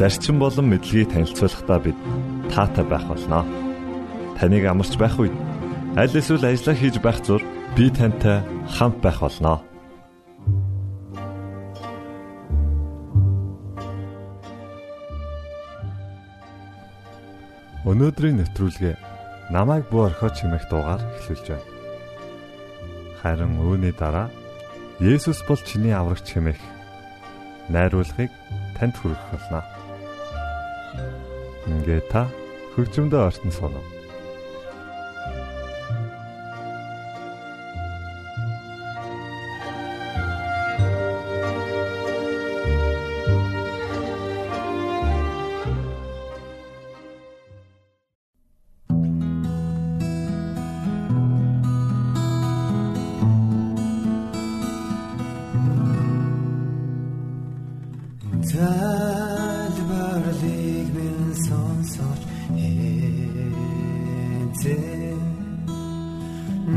зарчим болон мэдлэгийг танилцуулахдаа бид таатай байх болноо. Таныг амарч байх үед аль эсвэл ажиллаа хийж байх зур би тантай хамт байх болноо. Өнөөдрийн нэвтрүүлгээ намайг буу орхиод чимэх дуугаар эхлүүлж байна. Харин үүний дараа Есүс бол чиний аврагч хэмээх найруулгыг танд хүргэх болно. Ингээ та хөгжмөдөө ортон сонов.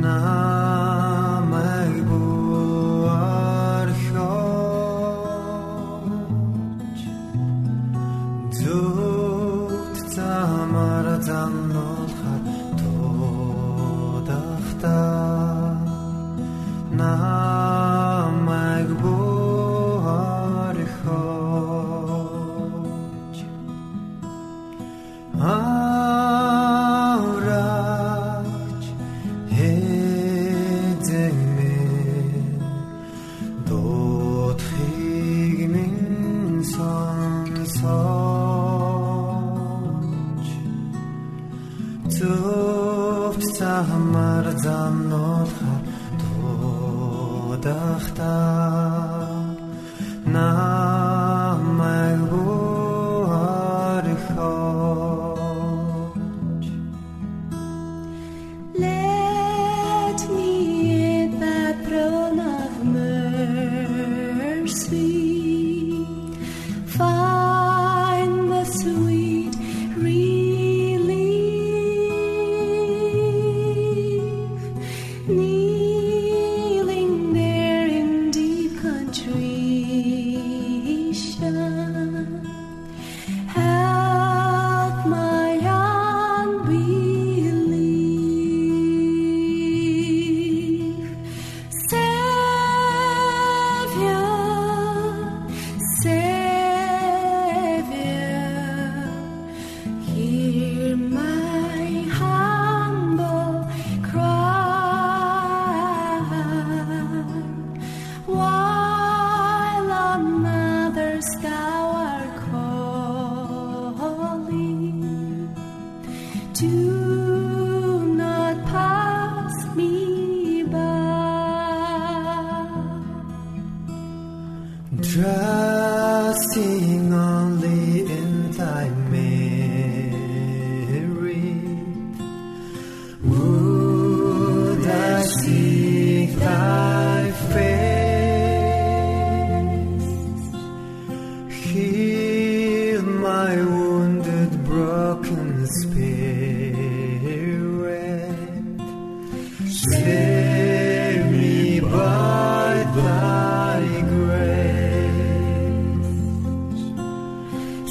Намайг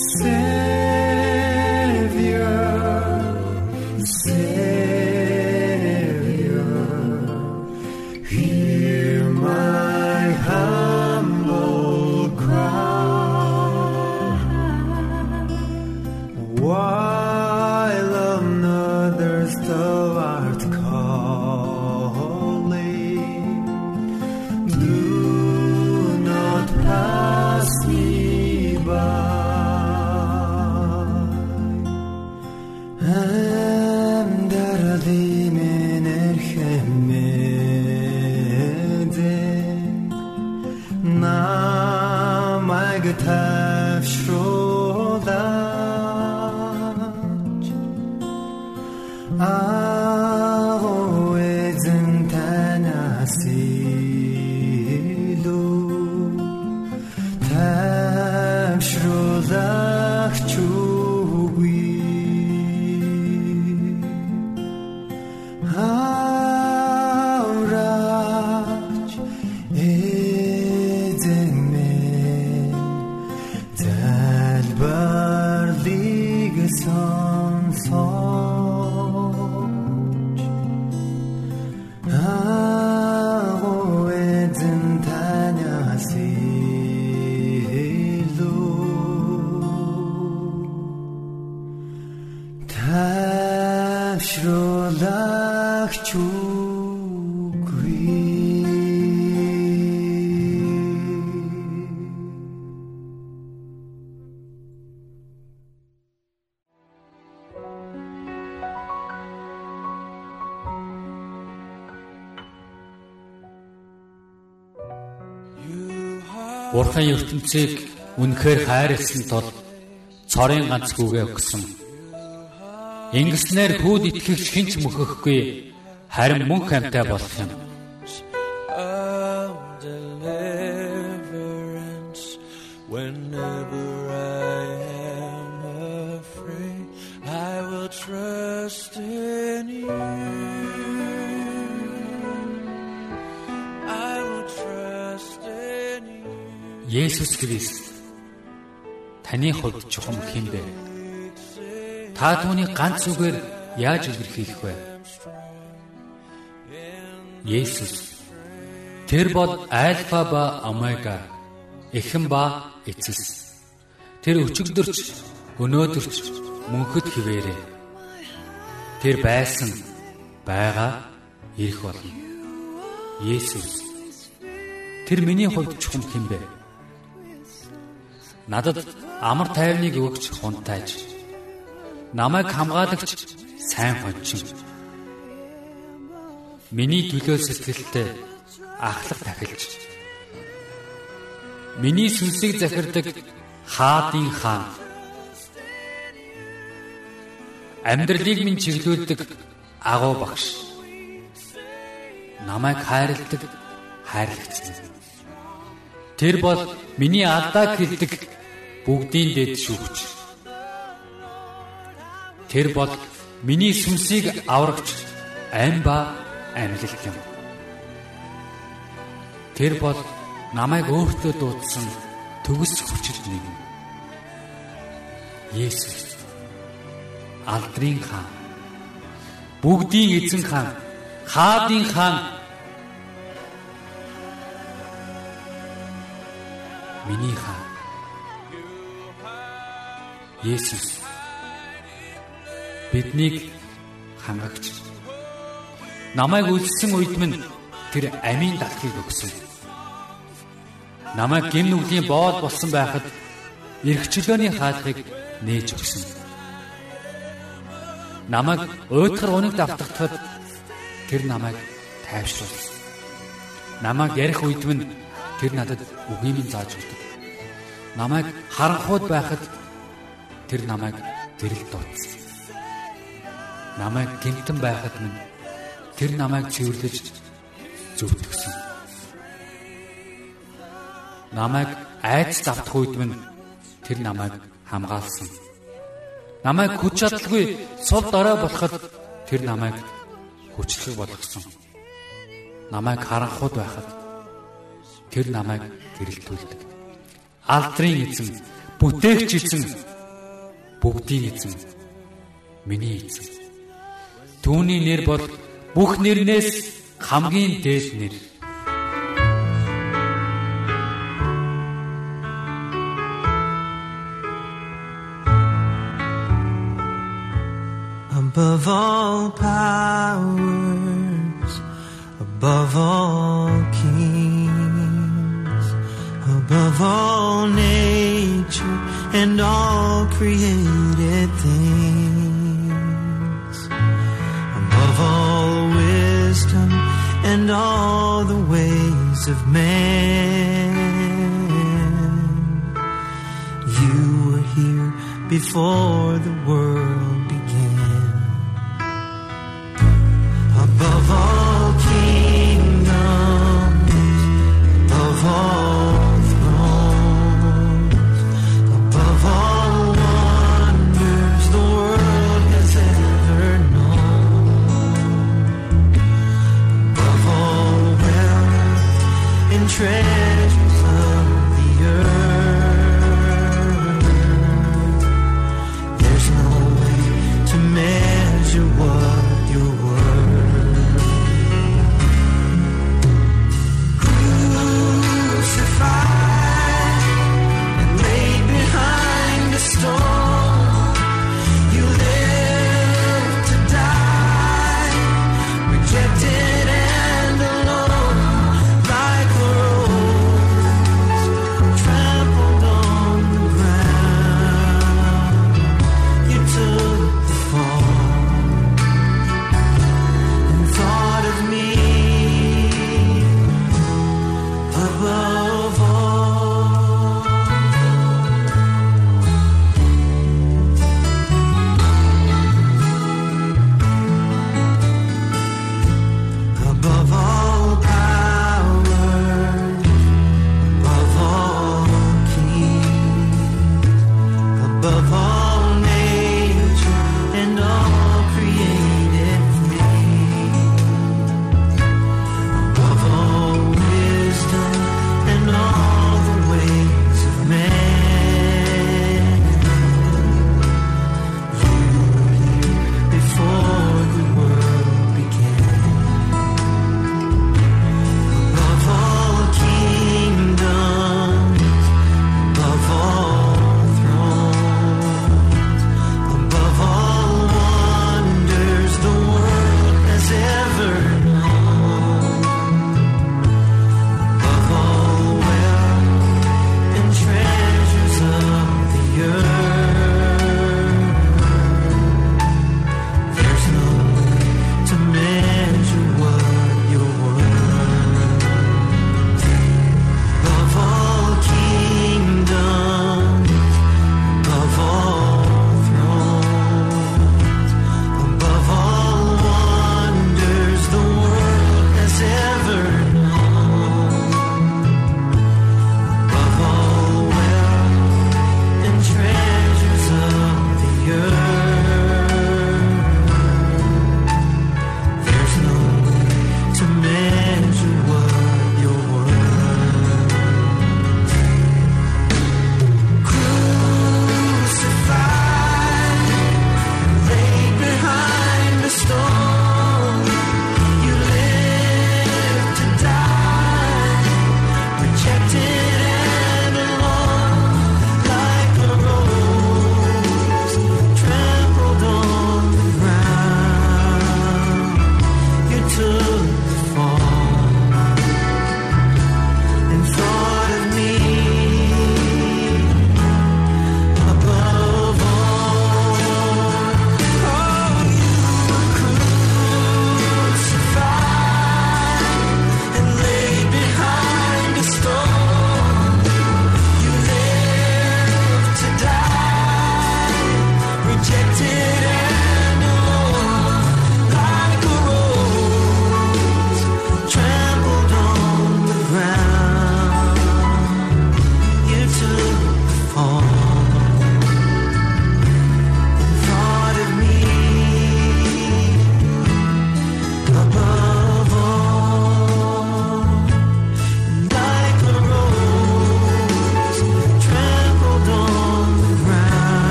say Бурхан ертөнцийг үнэхээр хайрлсан тул цорын ганц хүүгээ өгсөн. Ингэснээр хүүд итгэгч хинч мөхөхгүй харин мөн хамтай болох юм. Есүс Христ таны хувьд чухам хин бэ? Та түүний ганц үгээр яаж илэрхийлэх вэ? Есүс Тэр бол альфа ба омега, эхэн ба эцэс. Тэр өчигдөрч, өнөөдөрч мөнхөд хിവэрэ. Тэр байсан, байгаа, ирэх болно. Есүс Тэр миний хувьд чухам хин бэ? Надад амар тайвныг өгч хунтайж намайг хамгаалагч сайн хончин. Миний төлөө сэтгэлтэй ахлах тахилж. Миний сүнсийг захирдаг хаадын хаан. Амьдралыг минь чиглүүлдэг агуу багш. Намайг хайрладаг хайрлагч. Тэр бол миний алдаа хэлдэг бүгдийн дэд шүүгч. Тэр бол миний сүнсийг аврагч ам ба амьлалт юм. Тэр бол намайг өөртөө дуудсан төгс хүчит нэг. Есүс алдрын хаан бүгдийн эзэн хаан хаадын хаан миний хаан Есүс биднийг хангагч намайг үлдсэн үед минь тэр амийн далхыг өгсөн. Намайг гин нүглийн боол болсон байхад эрхчлөөний хаалгыг нээж өгсөн. Намайг уйтгар унагт автагдахад тэр намайг тайвшруулсан. Намайг ярих үед минь тэр надад үгийн минь зааж өгдөг. Намайг харанхуйд байхад тэр намайг гэрэл дуудсан. Намайг гинтэн байхад минь тэр намайг цэвэрлэж зөвтгсөн. Намайг айц завдах үед минь тэр намайг хамгаалсан. Намайг хүч чадалгүй сул дорой болоход тэр намайг хүчлэг болгосон. Намайг харанхуйд байхад тэр намайг гэрэлтүүлдэг. Алдрын эзэн, бүтээгч эзэн бүгдийн эзэн миний эзэн. Түүний нэр бол бүх нэрнээс хамгийн дээд нэр. Above all powers, above all above all nature and all created things, above all wisdom and all the ways of man. You were here before the world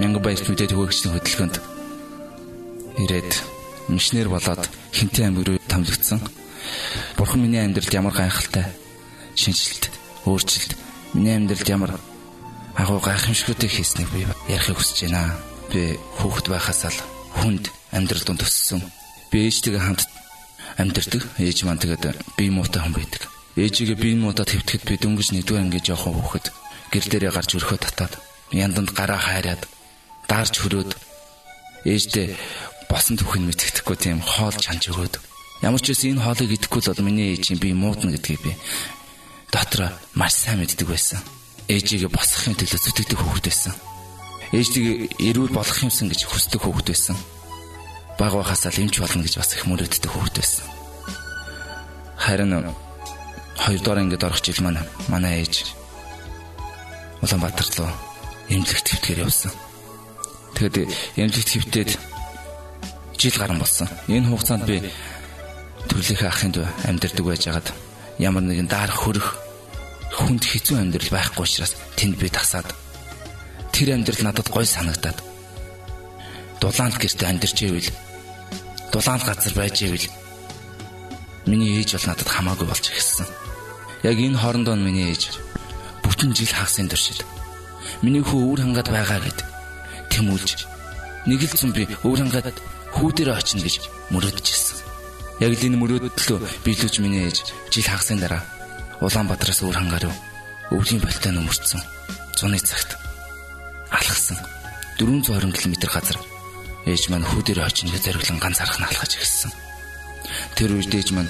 мянган баярт мэдээд өгөгчдийн хөтөлбөрөнд ирээд мишнэр болоод хинтээ аймаг руу томилогдсон. Бурхан миний амьдралд ямар гайхалтай шинжилт, өөрчлөлт, миний амьдралд ямар агуу гайхамшигтай хийснийг би ярихыг хүсэж байна. Би хүүхэд байхаас л хүнд амьдрал донд өссөн. Би ээжтэйгээ хамт амьдэрдэг. Ээж маань тэгээд бие муутай хүн байдаг. Ээжигээ бие муудад хэвтгэхэд би дөнгөж нэгдүгээр ангиж явах хүүхэд гэр дээрээ гарч өрхөө татаад янданд гараа хайраад даарч хөрөөд ээждээ босон түүхэн мэдгэдэхгүй тийм хоол чанж өгөөд ямар ч үсэн энэ хоолыг идэхгүй л бол миний ээж би муудна гэдгийг би дотор маш сайн мэддэг байсан. Ээжигээ босгохын төлөө зүтгэдэг хүүхэд байсан. Ээжтэйг эрүүл болгох юмсан гэж хүсдэг хүүхэд байсан. Баг байхасаа л эмч болно гэж бас их мөрөөддөг хүүхэд байсан. Харин хоёрдугаар ангид орох жил маань манай ээж Улаанбаатар руу эмнэлэгт хэвтгэр явсан. Тэгэд эмнэлэгт хэвтээд жил гарсан болсон. Энэ хугацаанд би төрлийнхээ ахын дүү амьдардаг байж хагаад ямар нэгэн даар хөрөх хүнд хэцүү амьдрал байхгүй учраас тэнд би тасаад тэр амьдрал надад гой санагдаад дулаанд гэртээ амьдарч ивэл дулаанд газар байж ивэл миний ээж бол надад хамаагүй болж ирсэн. Яг энэ хоорондоо миний ээж бүтэн жил хагасын туршид миний хүү өвөр хангаад байгаа гэд тэмүүлж нэг л зам би өвөр хангаад хүү дээр очино гэж мөрөөдчихсэн. Яг л энэ мөрөөдлөө биелүүлж миний ээж жил хагасын дараа Улаанбаатараас өвөр хангаа руу өвлийн болтойн өмөрцөн. Зуны цагт алхсан 420 км газар ээж маань хүү дээр очино гэж зориглон ганц арах нь алхаж ирсэн. Тэр үед ээж маань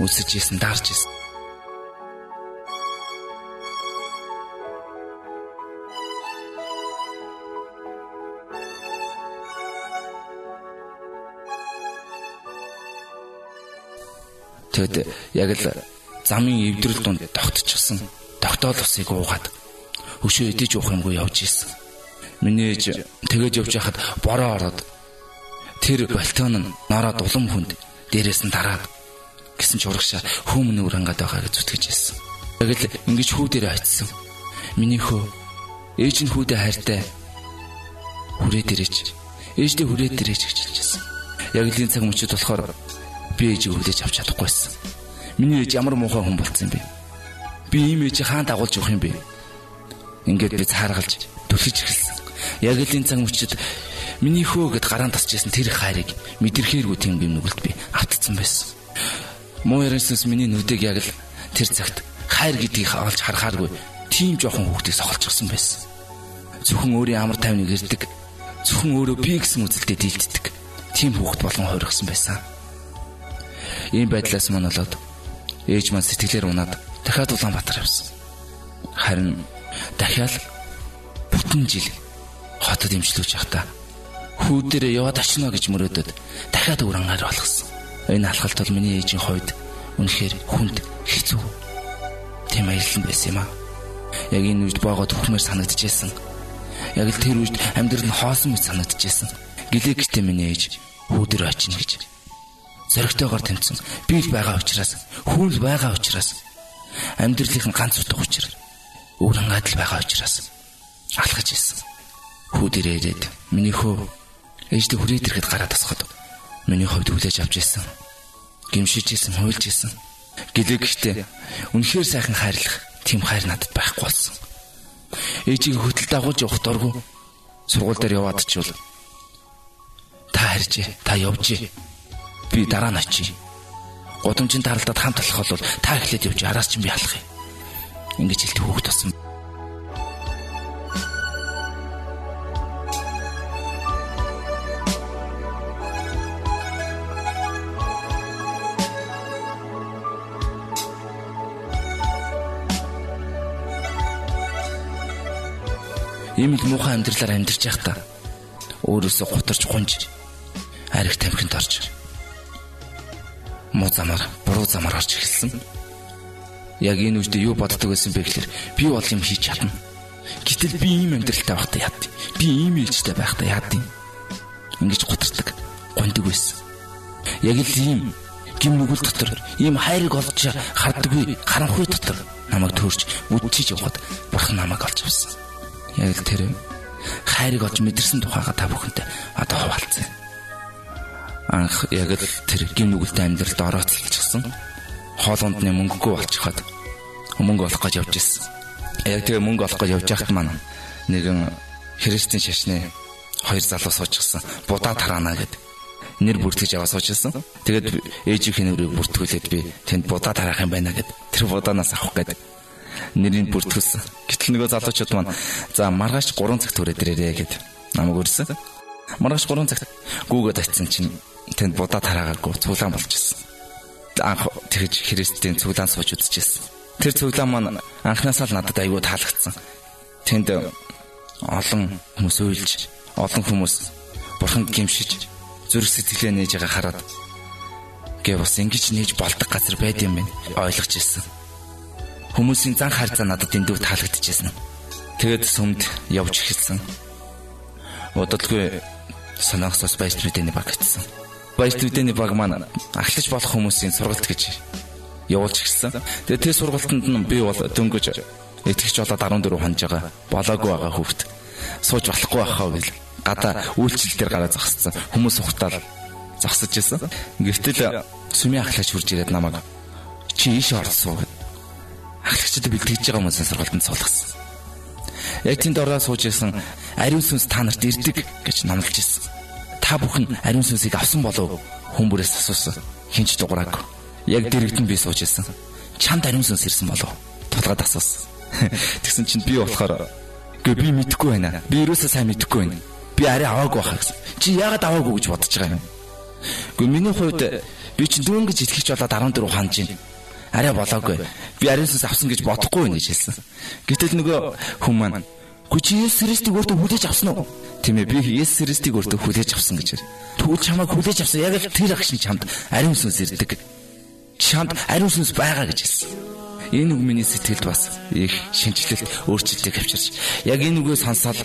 үсэж исэн, дарж исэн. Тэгэд яг л замын эвдрэл донд тогтчихсон. Тогтоол усыг уугаад өшөө идэж уух юмгүй явж исэн. Миний ээж тэгэж явж байхад бороо ороод тэр балтон нь нараад улам хүнд дээрээс нь дараад гэсэн ч урагшаа хүмүүн өрангад байгаа гэж зүтгэж ирсэн. Яг л ингэж хүү дээр очисон. Миний хөө ээж нь хүүдээ хайртай хүрээ дээрэж ээждээ хүрээ дээрэж гэж хэлжсэн. Яг л энэ цаг мөчид болохоор би ээжийг хүлээж авч чадахгүйсэн. Миний ээж ямар муухай хүн болцсон юм бэ? Би ийм ээжийг хаан дагуулж явах юм бэ? Ингээд би цааргалж түлхэж эхэлсэн. Яг л энэ цаг мөчид миний хөө гэд гараан тасчихсан тэр хайрыг мэдэрхээргүй тийм юм нүгэлт би автцсан байсан. Муу ярианаас миний нүдэг яг л тэр цагт хайр гэдгийг олж харахааргүй тийм жоохон хүүхдийг сохолчихсон байсан. Зөвхөн өөрийн амар тайвныг ирдэг. Зөвхөн өөрөө би гэсэн үзэлтэд дийлддэг. Тийм хүүхд болгон хойргсон байсан. Ийм байдлаас мань болоод ээж маань сэтгэлээр унаад дахиад Улаанбаатар явсан. Харин дахиад бүтэн жил хотод имжлүүлж явахдаа хүү дээрээ яваад очино гэж мөрөөдөд дахиад урангаар болгосон. Энэ алхалт бол миний ээжийн хувьд үнэхээр хүнд хэцүү. Тийм аялал байсан юм аа. Яг энэ үед боогоо төхмөр санагдчихсэн. Яг л тэр үед амьдрал нь хоосон мэт санагдчихсэн. Гэлээ гэртээ миний ээж хүү дээр очино гэж зоригтойгоор тэмцсэн. Би л байгаа учраас, хүн л байгаа учраас, амьдралын ганц утга учир өөрөн адил байгаа учраас алхаж ирсэн. Хүүдэр ирээд миний хөө ээждээ хүрээд ирэхэд гараа тасхад миний хувьд хүлээж авч ирсэн. Гимшиж ирсэн, хуйлж ирсэн. Гэлээ гэхдээ үнэхээр сайхан хайрлах тийм хайр надад байхгүй болсон. Ээжийг хөтөл дагуулж явах дургу сургууль дээр яваад ч бол та харьжээ, та явжээ би дараа нь очие. Гудамжинд харалдаад хамт алах бол та эхлээд явж араас чинь би алах юм. Ингэж хэлдэг хүүхд болсон. Ийм л муухай амьдралаар амьдарч байхдаа өөрөөсөө гутарч гунж ариг тамхинд орж муу замаар, буруу замаар орж эхэлсэн. Яг энэ үедээ юу боддог байсан бэ гэхээр би бол юм хийж чадна. Гэтэл би ийм амьдралтай байхдаа яад. Би ийм ээлжтэй байхдаа яад юм. Ингэж гутардаг, гондог байсан. Яг л ийм гим нүгэл дотор ийм хайрыг олж харддаггүй харанхуй дотор намайг төрж үдчиж явахад бурхан намайг олж авсан. Яг л тэр хайрыг олж мэдэрсэн тухайга та бүхэнтэй одоо хуваалцъя. Анх яг л тэр гин нүгэлтэй амьдралд орооцолчихсон. Хоолундны мөнгөгүй болчиход мөнгө олох гэж явж ирсэн. Яг тэгээ мөнгө олох гэж явж байхад маань нэгэн христийн шашны хоёр залуу суучихсан. Будаа тараана гэд нэр бүртгэж аваа суучсан. Тэгээд ээжийнхээ нэрийг бүртгүүлээд би тэнд будаа тараах юм байна гэд тэр будаанаас авах гэдэг нэрийг бүртгүүлсэн. Гэтэл нөгөө залуучууд маань за маргааш 3 цагт төрөөд ирээрээ гэд намайг өрсөн. Маргааш 3 цагт гүүгээд очисон чинь тэнд будаа тараагаагүй цуглаан болж ирсэн. Анх тэгж христийн цуглаан сууж үзчихсэн. Тэр цуглаан маань анхнаасаа л надад айгүй таалагдсан. Тэнд олон хүмүүс уйлж, олон хүмүүс бурханд гимшиж, зүрх сэтгэлээ нээж байгаа хараад гээ бас ингэж нээж болдог газар байд юм байна. ойлгож ирсэн. Хүмүүсийн зан харьцаа надад эндүү таалагдчихсэн. Тэгээд сүмд явж эхэлсэн. Удалгүй санаагсаас баяр мэдээний баг гэсэн. Баяр мэдээний баг маань ахлаж болох хүмүүсийн сургалт гэж явуулж эхэлсэн. Тэгээд тэр сургалтанд нь би бол дөнгөж итгэж болоод 14 хонж байгаа болоогүй байгаа хүүхэд сууж болохгүй байхаа гэл гадаа үйлчлэл дээр гараа зогссон. Хүмүүс ухтаал зогсож исэн. Гэвтэл сүмийн ахлагч хурж ирээд намайг чи ийш орсон гэд ахлагчдад бэлтгэж байгаа хүмүүсийн сургалтанд суулгасан. Яг тэнд ороо сууж исэн ариун сүнс та нарт ирдэг гэж номлож исэн. Та бүхэн ариун сүнсийг авсан болов хүн бүрээс асуусан. Хинч дуграагүй. Яг дэрэгдэн би сууж исэн. Чамд ариун сүнс ирсэн болов? Тулгаад асуусан. Тэгсэн чинь би болохоор гээ би мэдэхгүй байна. Би юусаа сайн мэдэхгүй байна. Би арай аваагүй байхаа гэсэн. Чи яагаад аваагүй гэж бодож байгаа юм? Гэхдээ миний хувьд би чинь дөнгөж итгэж болоод 14 ханж байна арай болоогүй. Би ариунсаас авсан гэж бодохгүй байна гэж хэлсэн. Гэтэл нөгөө хүн маань "Гү чи Есүс Христийг өөртөө хүлээж авсан уу?" Тийм ээ би Есүс Христийг өөртөө хүлээж авсан гэж. Тэгвэл чамайг хүлээж авсан яг л тэр ах шиг чамд ариун сүнс ирдэг. Чамд ариун сүнс байгаа гэж хэлсэн. Энэ үг миний сэтгэлд бас их шинжлэлт өөрчлөлтийг авчирч яг энэ үгээ сонсоод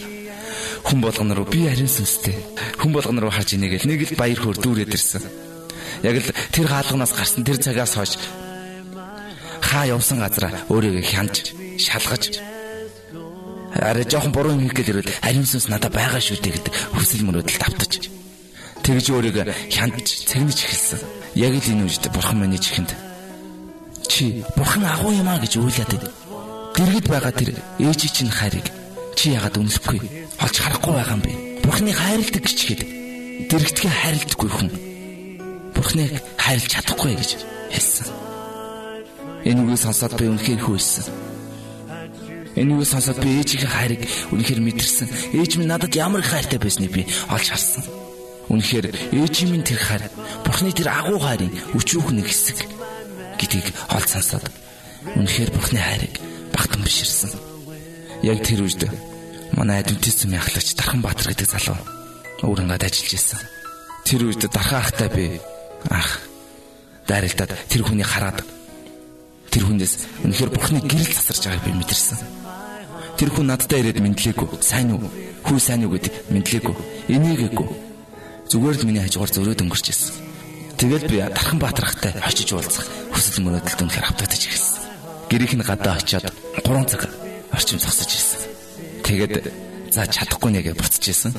хүн болгон руу би ариун сүнстэй хүн болгон руу харж инегээл нэг л баяр хөөр дүүрээд ирсэн. Яг л тэр хаалганаас гарсан тэр цагаас хойш хаа явсан газараа өөрийгөө хянаж шалгаж арай жоохон буруу юм хийх гээд ирвэл ариун сүнс надад байгаа шүү дээ гэдэг хүсэл мөрөөдөл давтаж тэгж өөрийгөө хянаж цэгнэж эхэлсэн. Яг л энэ үед бурхан миний чихэнд чи бурхан агуу юм а гэж уйлаад байд. Дэргэд байгаа тэр ээжи чинь хайрыг чи ягаад үнэлэхгүй олж харахгүй байгаа юм бэ? Бурханы хайрладаг гэж хэд дэрэгдгээ хайрладаггүй хүн. Бурханыг хайрлаж чадахгүй гэж хэлсэн. Энэ үгийг сонсоод би үнэхээр хөөсөн. Энэ үгийг сонсоод би ээжийнхээ хайрыг үнэхээр мэдэрсэн. Ээж минь надад ямар хайртай байсныг би олж харсан. Үнэхээр ээжийн минь тэр хайр, Бурхны тэр агуу хайрын өчүүх нэг хэсэг гэдгийг олж сонсоод үнэхээр Бурхны хайрыг багтан биширсэн. Яг тэр үед манай адвентист зүмийн ахлагч Дархан Баатар гэдэг залуу өөрөнгөд ажиллаж ирсэн. Тэр үед Дархан ахтай би ах дайралтад тэр хүний хараад тэр хүнээс үнэхээр бурхны гэрэл засарч байгааг би мэдэрсэн. Тэр хүн надтай ирээд мэдлээгүй. Сайн уу? Хүү сайн уу гэд мэдлээгүй. Энийгээгүй. Зүгээр л миний хажуугаар зөрөөд өнгөрч ирсэн. Тэгэл би Дархан Баатархтай очиж уулзах хүсэл мөрөөдөлд үнэхээр автагдаж ирсэн. Гэрийнх нь гадаа очиод 3 цаг орчим зогсож ирсэн. Тэгээд за чадахгүй нэгэ буцаж ирсэн.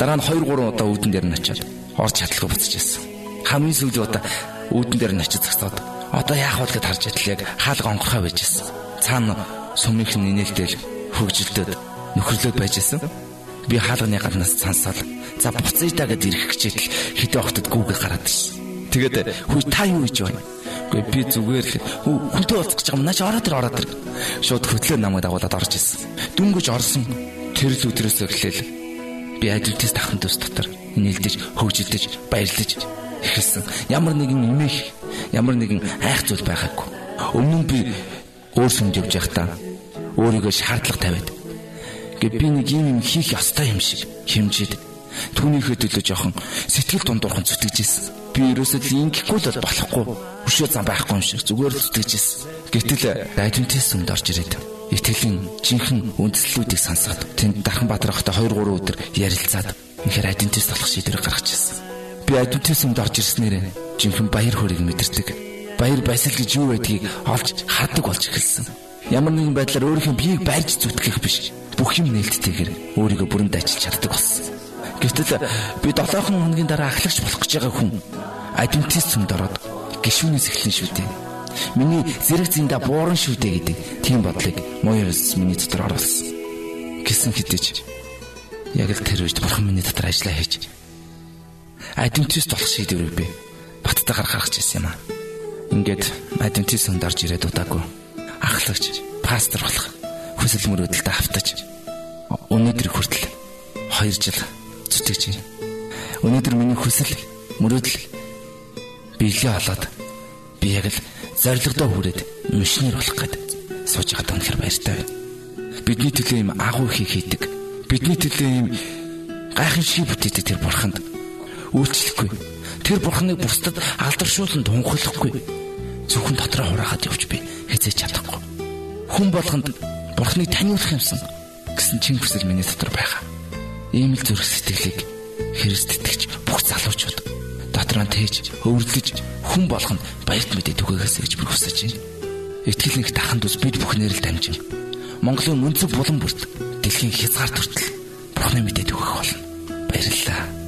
Дараа нь 2 3 удаа үүдэн дээр нь очиод орж чадлагүй буцаж ирсэн. Хамгийн сүүлийн удаа үүдэн дээр нь очиж зогсоод Одоо яах вэ гэд харж идэл яг хаалга онгорхоо байж гисэн. Цаана сүмийнх нь инээлтэл хөгжилдөд нөхрлөөд байж гисэн. Би хаалганы гаднаас цансаад за буцъя да гэд ирэх гэжэл хитэ охтод гүүгээ гараад ирсэн. Тэгээд хүй та юу хийж байна? Гэхдээ би зүгээр л хүнтэй уулзах гэж байгаа юм. Наач ороод ир ороод ир. Шууд хөтлөө намайг дагуулад орж исэн. Дүнгэж орсон. Тэр л өдрөөс эхлээл би адилтээс тахын төс дотор инээлдэж хөгжилдэж баярлаж эхэлсэн. Ямар нэгэн имэх ямар нэгэн айх зүйл байгаагүй. Өмнө нь би өөр сүмд явж байхдаа өөрийгөө шаардлага тавиад гэ би нэг юм юм хийх ёстой юм шиг хэмжээд түүнийхээ төлөө жоохон сэтгэл дундуурхан зүтгэжсэн. Би ерөөсөө л ингэхгүй л болохгүй. Өшөө зам байхгүй юм шиг зүгээр л зүтгэжсэн. Гэтэл адвентист сүмд орж ирээд итгэлийн жинхэнэ үндслүүдийг сонсоод тэнд Дархан Баатар ахтай 2 3 өдөр ярилцаад үнэхээр адвентист болох шийдвэр гаргачихсан. Би адвентист сүмд орж ирснээрээ жинхэнэ баяр хөөргийг мэдэрдэг. Баяр баясал гэж юу байдгийг олж хардаг болж эхэлсэн. Ямар нэгэн байдлаар өөрийнхөө биеийг барьж зүтгэх биш. Бүх юм нээлттэйгээр өөрийгөө бүрэн дайчилж чаддаг болсон. Гэвтэл би 7 хоногийн дараа ахлагч болох гэж байгаа хүн адвентист сүмд ороод гişүүнээс эхлэн шүү дээ. Миний зэрэг зинда бууран шүү дээ гэдэг тийм бодлыг моёс миний дотор оруулсан. Гэсэн хэдиж яг л тэр үед бурхан миний дотор ажиллаа хийж адвентист болох шийдвэрийг би баттаа гаргах гэсэн юм аа. Ингээд адвентист сүмд орж ирээд удаагүй ахлагч пастор болох хүсэл мөрөөдөлтөд автаж өнөөдөр хүртэл 2 жил зүтгэж байна. Өнөөдөр миний хүсэл мөрөөдөл биелээ болоод би яг л зоригдоо хүрээд мишнэр болох гээд сууж байгаа тань баяртай байна. Бидний төлөө юм агуу хийх хийдэг. Бидний төлөө юм гайхамшиг бүтээдэг тэр бурханд үйлчлэхгүй. Тэр бурханыг бусдад алдаршуулан тунхаглахгүй. Зөвхөн дотроо хураахад явж би хязээж чадахгүй. Хүн болгонд бурхныг таниулах юмсан гэсэн чин хүсэл миний дотор байгаа. Ийм л зүрх сэтгэлийг Христ итгэж бүх залуучууд дотроо тээж өвөрлөж хүн болгоно баярт мэдээ түгээгээс гэж бүр хүсэж байна. Итгэл нэг таханд ус бид бүхнээр л дамжин. Монголын мөнцөг булан бүрт дэлхийн хязгаар төртөл Бурхны мэдээ түгэх болно. Баярлалаа.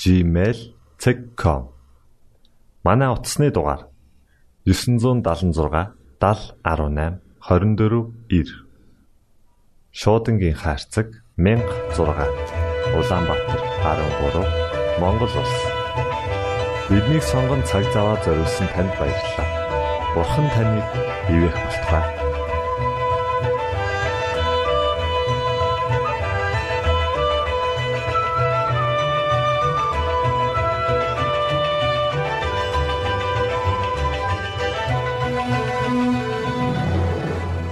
gmail.com Манай утасны дугаар 976 7018 24 9 Шуудангийн хаяцаг 16 Улаанбаатар 13 Монгол улс Биднийг сонгон цаг зав аваад зориулсан танд баярлалаа. Бурхан таныг бивээх болтугай.